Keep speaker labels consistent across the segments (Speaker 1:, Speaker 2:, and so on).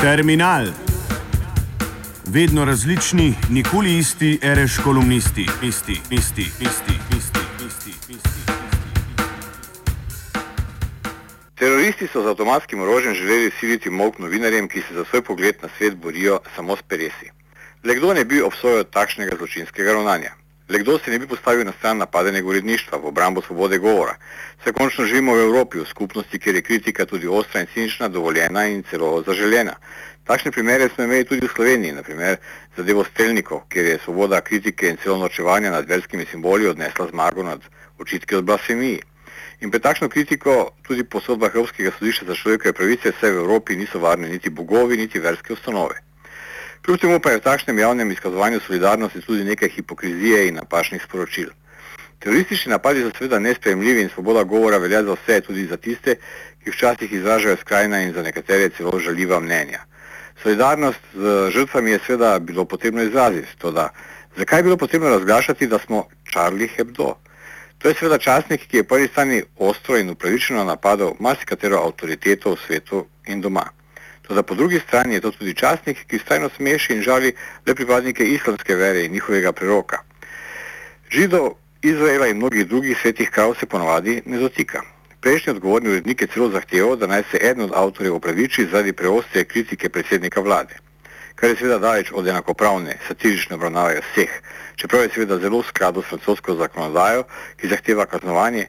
Speaker 1: Terminal. Vedno različni, nikoli isti, reš kolumnisti, isti, isti, isti, isti, isti, isti.
Speaker 2: Teroristi so z avtomatskim orožjem želeli siliti mok novinarjem, ki se za svoj pogled na svet borijo samo s peresi. Le kdo ne bi obsojal takšnega zločinskega ravnanja? Le kdo se ne bi postavil na stran napadenega uredništva v obrambo svobode govora? Se končno živimo v Evropi, v skupnosti, kjer je kritika tudi ostra in cinična, dovoljena in celo zaželjena. Takšne primere smo imeli tudi v Sloveniji, naprimer zadevo Stelnikov, kjer je svoboda kritike in celo nočevanja nad verskimi simboli odnesla zmago nad očitki od blasfemiji. In pred takšno kritiko tudi po sodbah Evropskega sodišča za človekove pravice vse v Evropi niso varne niti bogovi, niti verske ustanove. Kljub temu pa je v takšnem javnem izkazovanju solidarnosti tudi nekaj hipokrizije in napačnih sporočil. Teroristični napadi so seveda nespremljivi in svoboda govora velja za vse, tudi za tiste, ki včasih izražajo skrajna in za nekatere celo žaljiva mnenja. Solidarnost z žrtvami je seveda bilo potrebno izraziti, toda zakaj je bilo potrebno razglašati, da smo Charlie Hebdo? To je seveda časnik, ki je po eni strani ostro in upravičeno napadal marsikatero avtoriteto v svetu in doma. Toda po drugi strani je to tudi časnik, ki strajno smeši in žali le pripadnike islamske vere in njihovega preroka. Židov, Izraela in mnogih drugih svetih krav se ponovadi ne dotika. Prejšnji odgovorni urednik je celo zahteval, da naj se eden od avtorjev opraviči zaradi preostre kritike predsednika vlade, kar je seveda daleč od enakopravne, satirične obravnave vseh, čeprav je seveda zelo v skladu s francosko zakonodajo, ki zahteva kaznovanje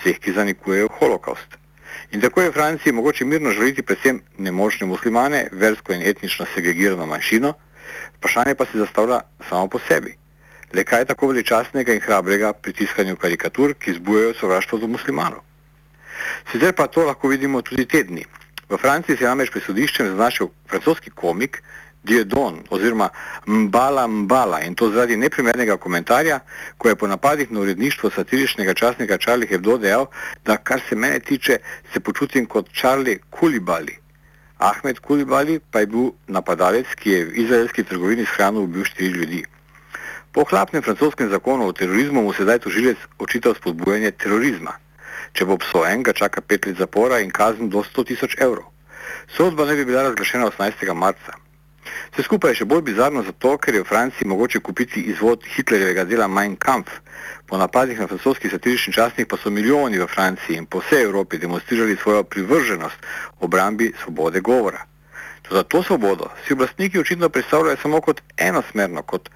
Speaker 2: vseh, ki zanikujejo holokaust. In tako je v Franciji mogoče mirno žaliti predvsem nemočne muslimane, versko in etnično segregirano manjšino, vprašanje pa se zastavlja samo po sebi. Le kaj je tako veličastnega in hrabrega pri tiskanju karikatur, ki zbujajo sovraštvo do muslimanov? Sicer pa to lahko vidimo tudi tedni. V Franciji se je namreč pred sodiščem znašel francoski komik Diodon oziroma Mbala Mbala in to zaradi neprimernega komentarja, ko je po napadih na uredništvo satiričnega časnika Charlie Hebdo dejal, da kar se mene tiče, se počutim kot Charlie Kulibali. Ahmed Kulibali pa je bil napadalec, ki je v izraelski trgovini s hrano ubil štiri ljudi. Po hlapnem francoskem zakonu o terorizmu mu sedaj tožilec očital spodbujanje terorizma. Če bo obsojen, ga čaka pet let zapora in kazen do 100 tisoč evrov. Sodba ne bi bila razglašena 18. marca. Vse skupaj je še bolj bizarno zato, ker je v Franciji mogoče kupiti izvod Hitlerjevega dela Mein Kampf. Po napadih na francoski satirični časnik pa so milijoni v Franciji in po vsej Evropi demonstrirali svojo privrženost obrambi svobode govora. Za to svobodo si oblastniki očitno predstavljajo samo kot enosmerno, kot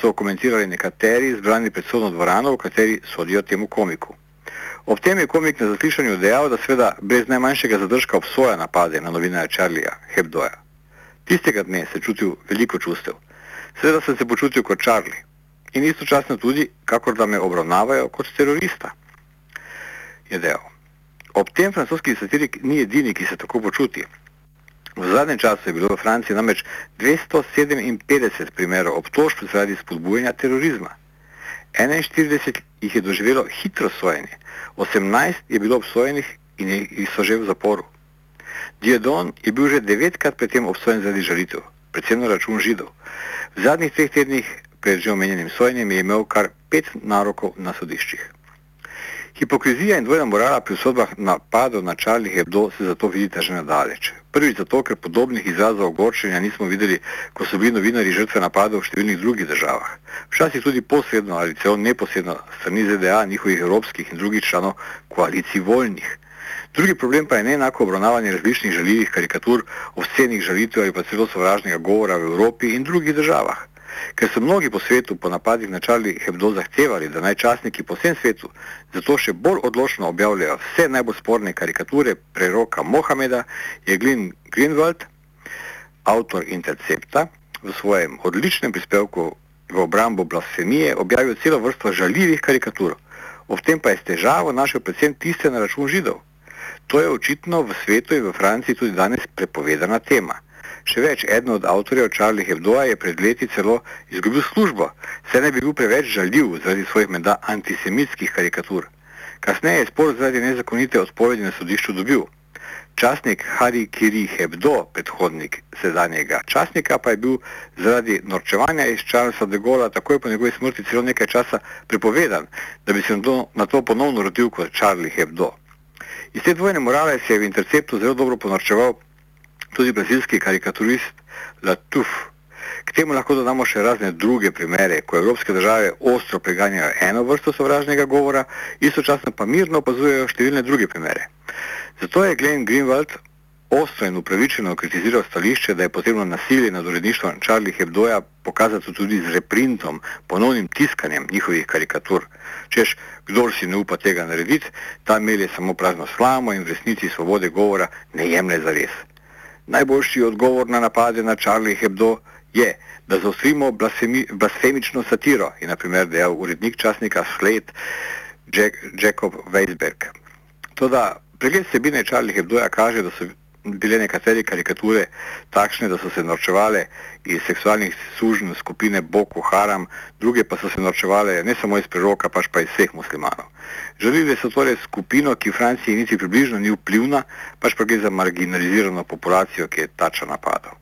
Speaker 2: so komentirali nekateri zbrani pred sodno dvorano, v kateri sodijo temu komiku. Ob tem je komik na zaslišanju dejal, da sveda brez najmanjšega zadržka obsoja napade na novinarja Charlieja Hebdoja. Tistega dne se čutil veliko čustev. Seveda sem se počutil kot Charlie in istočasno tudi, kakor da me obravnavajo kot terorista, je dejal. Ob tem francoski satirik ni edini, ki se tako počuti. V zadnjem času je bilo v Franciji namreč 257 primerov obtožb zaradi spodbujanja terorizma. 41 jih je doživelo hitro sojenje, 18 je bilo obsojenih in jih so že v zaporu. Diodon je bil že devetkrat predtem obsojen zaradi žalitev, predvsem na račun židov. V zadnjih treh tednih pred že omenjenim sojenjem je imel kar pet narokov na sodiščih. Hipokrizija in dvojna morala pri sodbah napadov na Charlie Hebdo se zato vidita že nadaleč. Prvič zato, ker podobnih izrazov ogorčenja nismo videli, ko so bili novinari žrtve napadov v številnih drugih državah. Včasih tudi posredno ali celo neposredno strani ZDA, njihovih evropskih in drugih članov koalicij voljnih. Drugi problem pa je neenako obravnavanje različnih žaljivih karikatur, ovsenih žalitev ali pa celo sovražnega govora v Evropi in drugih državah. Ker so mnogi po svetu po napadih na Charlie Hebdo zahtevali, da naj časniki po vsem svetu zato še bolj odločno objavljajo vse najbolj sporne karikature preroka Mohameda, je Glyn Greenwald, avtor Intercepta, v svojem odličnem prispevku v obrambo blasfemije objavil celo vrsto žaljivih karikatur. Ob tem pa je s težavo našel predvsem tiste na račun židov. To je očitno v svetu in v Franciji tudi danes prepovedana tema. Še več, eden od avtorjev Charlie Hebdoa je pred leti celo izgubil službo, saj ne bi bil preveč žaljiv zaradi svojih menda antisemitskih karikatur. Kasneje je spor zaradi nezakonite odpovedi na sodišču dobil. Časnik Hari Kiri Hebdo, predhodnik sedanjega časnika, pa je bil zaradi norčevanja iz Charlesa de Gaulle takoj po njegovi smrti celo nekaj časa prepovedan, da bi se na to ponovno rodil kot Charlie Hebdo. Iz te dvojne morale se je v interceptu zelo dobro ponorčeval tudi brazilski karikaturist Latuf. K temu lahko dodamo še razne druge primere, ko evropske države ostro preganjajo eno vrsto sovražnega govora, istočasno pa mirno opazujejo številne druge primere. Zato je Glenn Greenwald ostro in upravičeno kritiziral stališče, da je potrebno nasilje nad uredništvom Charlie Hebdoja pokazati tudi z reprintom, ponovnim tiskanjem njihovih karikatur. Češ, kdor si ne upa tega narediti, ta mail je samo prazno slamo in v resnici svobode govora ne jemlje za res. Najboljši odgovor na napade na Charlie Hebdo je, da zaostrimo blasfemično satiro, je naprimer dejal urednik časnika Slate Jack, Jacob Weisberg. Toda pregled sebine Charlie Hebdoja kaže, da so bile nekatere karikature takšne, da so se norčevale iz seksualnih sužnj skupine Boko Haram, druge pa so se norčevale ne samo iz preroka, pač pa iz vseh muslimanov. Želili so torej skupino, ki v Franciji niti približno ni vplivna, pač pa gre za marginalizirano populacijo, ki je tača napadal.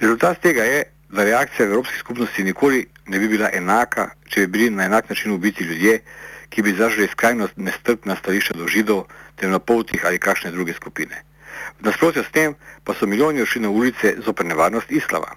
Speaker 2: Rezultat tega je, da reakcija v Evropski skupnosti nikoli ne bi bila enaka, če bi bili na enak način ubiti ljudje, ki bi zažili skrajno nestrpna stališča do židov, temnopoltih ali kakšne druge skupine. V nasprotju s tem pa so milijoni odšli na ulice zoper nevarnost islama.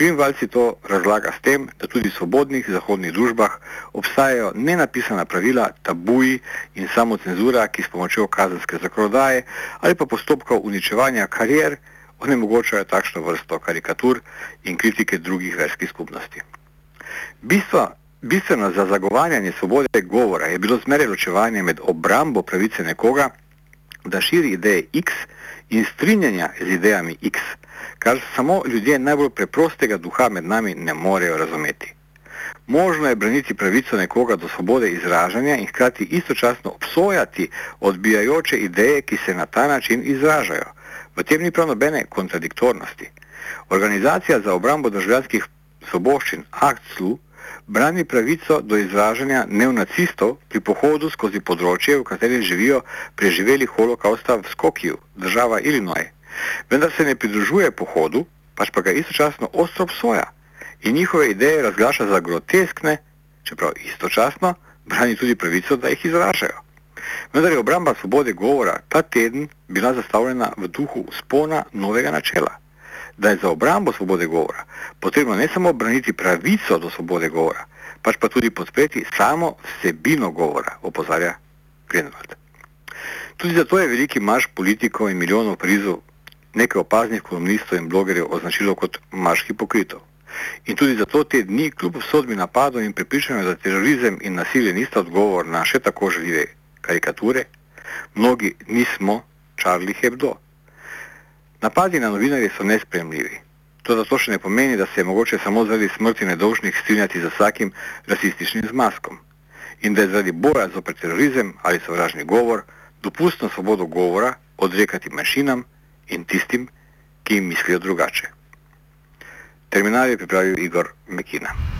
Speaker 2: Greenwald si to razlaga s tem, da tudi v svobodnih zahodnih družbah obstajajo nenapisana pravila, tabuji in samocenzura, ki s pomočjo kazenske zakonodaje ali pa postopkov uničevanja karier onemogočajo takšno vrsto karikatur in kritike drugih verskih skupnosti. Bistvo, bistveno za zagovarjanje svobode govora je bilo zmeraj ločevanje med obrambo pravice nekoga, da širi ideje X in strinjanja z idejami X, kar samo ljudje najbolj preprostega duha med nami ne morejo razumeti. Možno je braniti pravico nekoga do svobode izražanja in hkrati istočasno obsojati odbijajoče ideje, ki se na ta način izražajo. V tem ni prav nobene kontradiktornosti. Organizacija za obrambo državljanskih svoboščin ACTSLU brani pravico do izražanja neonacistov pri pohodu skozi področje, v katerem živijo preživeli holokausta v Skokju, država Illinois. Vendar se ne pridružuje pohodu, pač pa ga istočasno ostro obsoja in njihove ideje razglaša za groteskne, čeprav istočasno brani tudi pravico, da jih izražajo. Vendar je obramba svobode govora ta teden bila zastavljena v duhu spona novega načela da je za obrambo svobode govora potrebno ne samo braniti pravico do svobode govora, pač pa tudi podpreti samo vsebino govora, opozarja Grenvald. Tudi zato je veliki marš politikov in milijonov prizu nekaj opaznih kolumnistov in blogerjev označilo kot marš hipokritov. In tudi zato te dni kljub sodbi napadov in prepričanju, da terorizem in nasilje nista odgovor na še tako željive karikature, mnogi nismo Charlie Hebdo. Napadi na novinarje so nespremljivi. To zato še ne pomeni, da se je mogoče samo zaradi smrti nedolžnih strinjati z vsakim rasističnim zmaskom in da je zaradi boja zoper terorizem ali sovražni govor dopustno svobodo govora odrekati manjšinam in tistim, ki jim mislijo drugače. Terminal je pripravil Igor Mekina.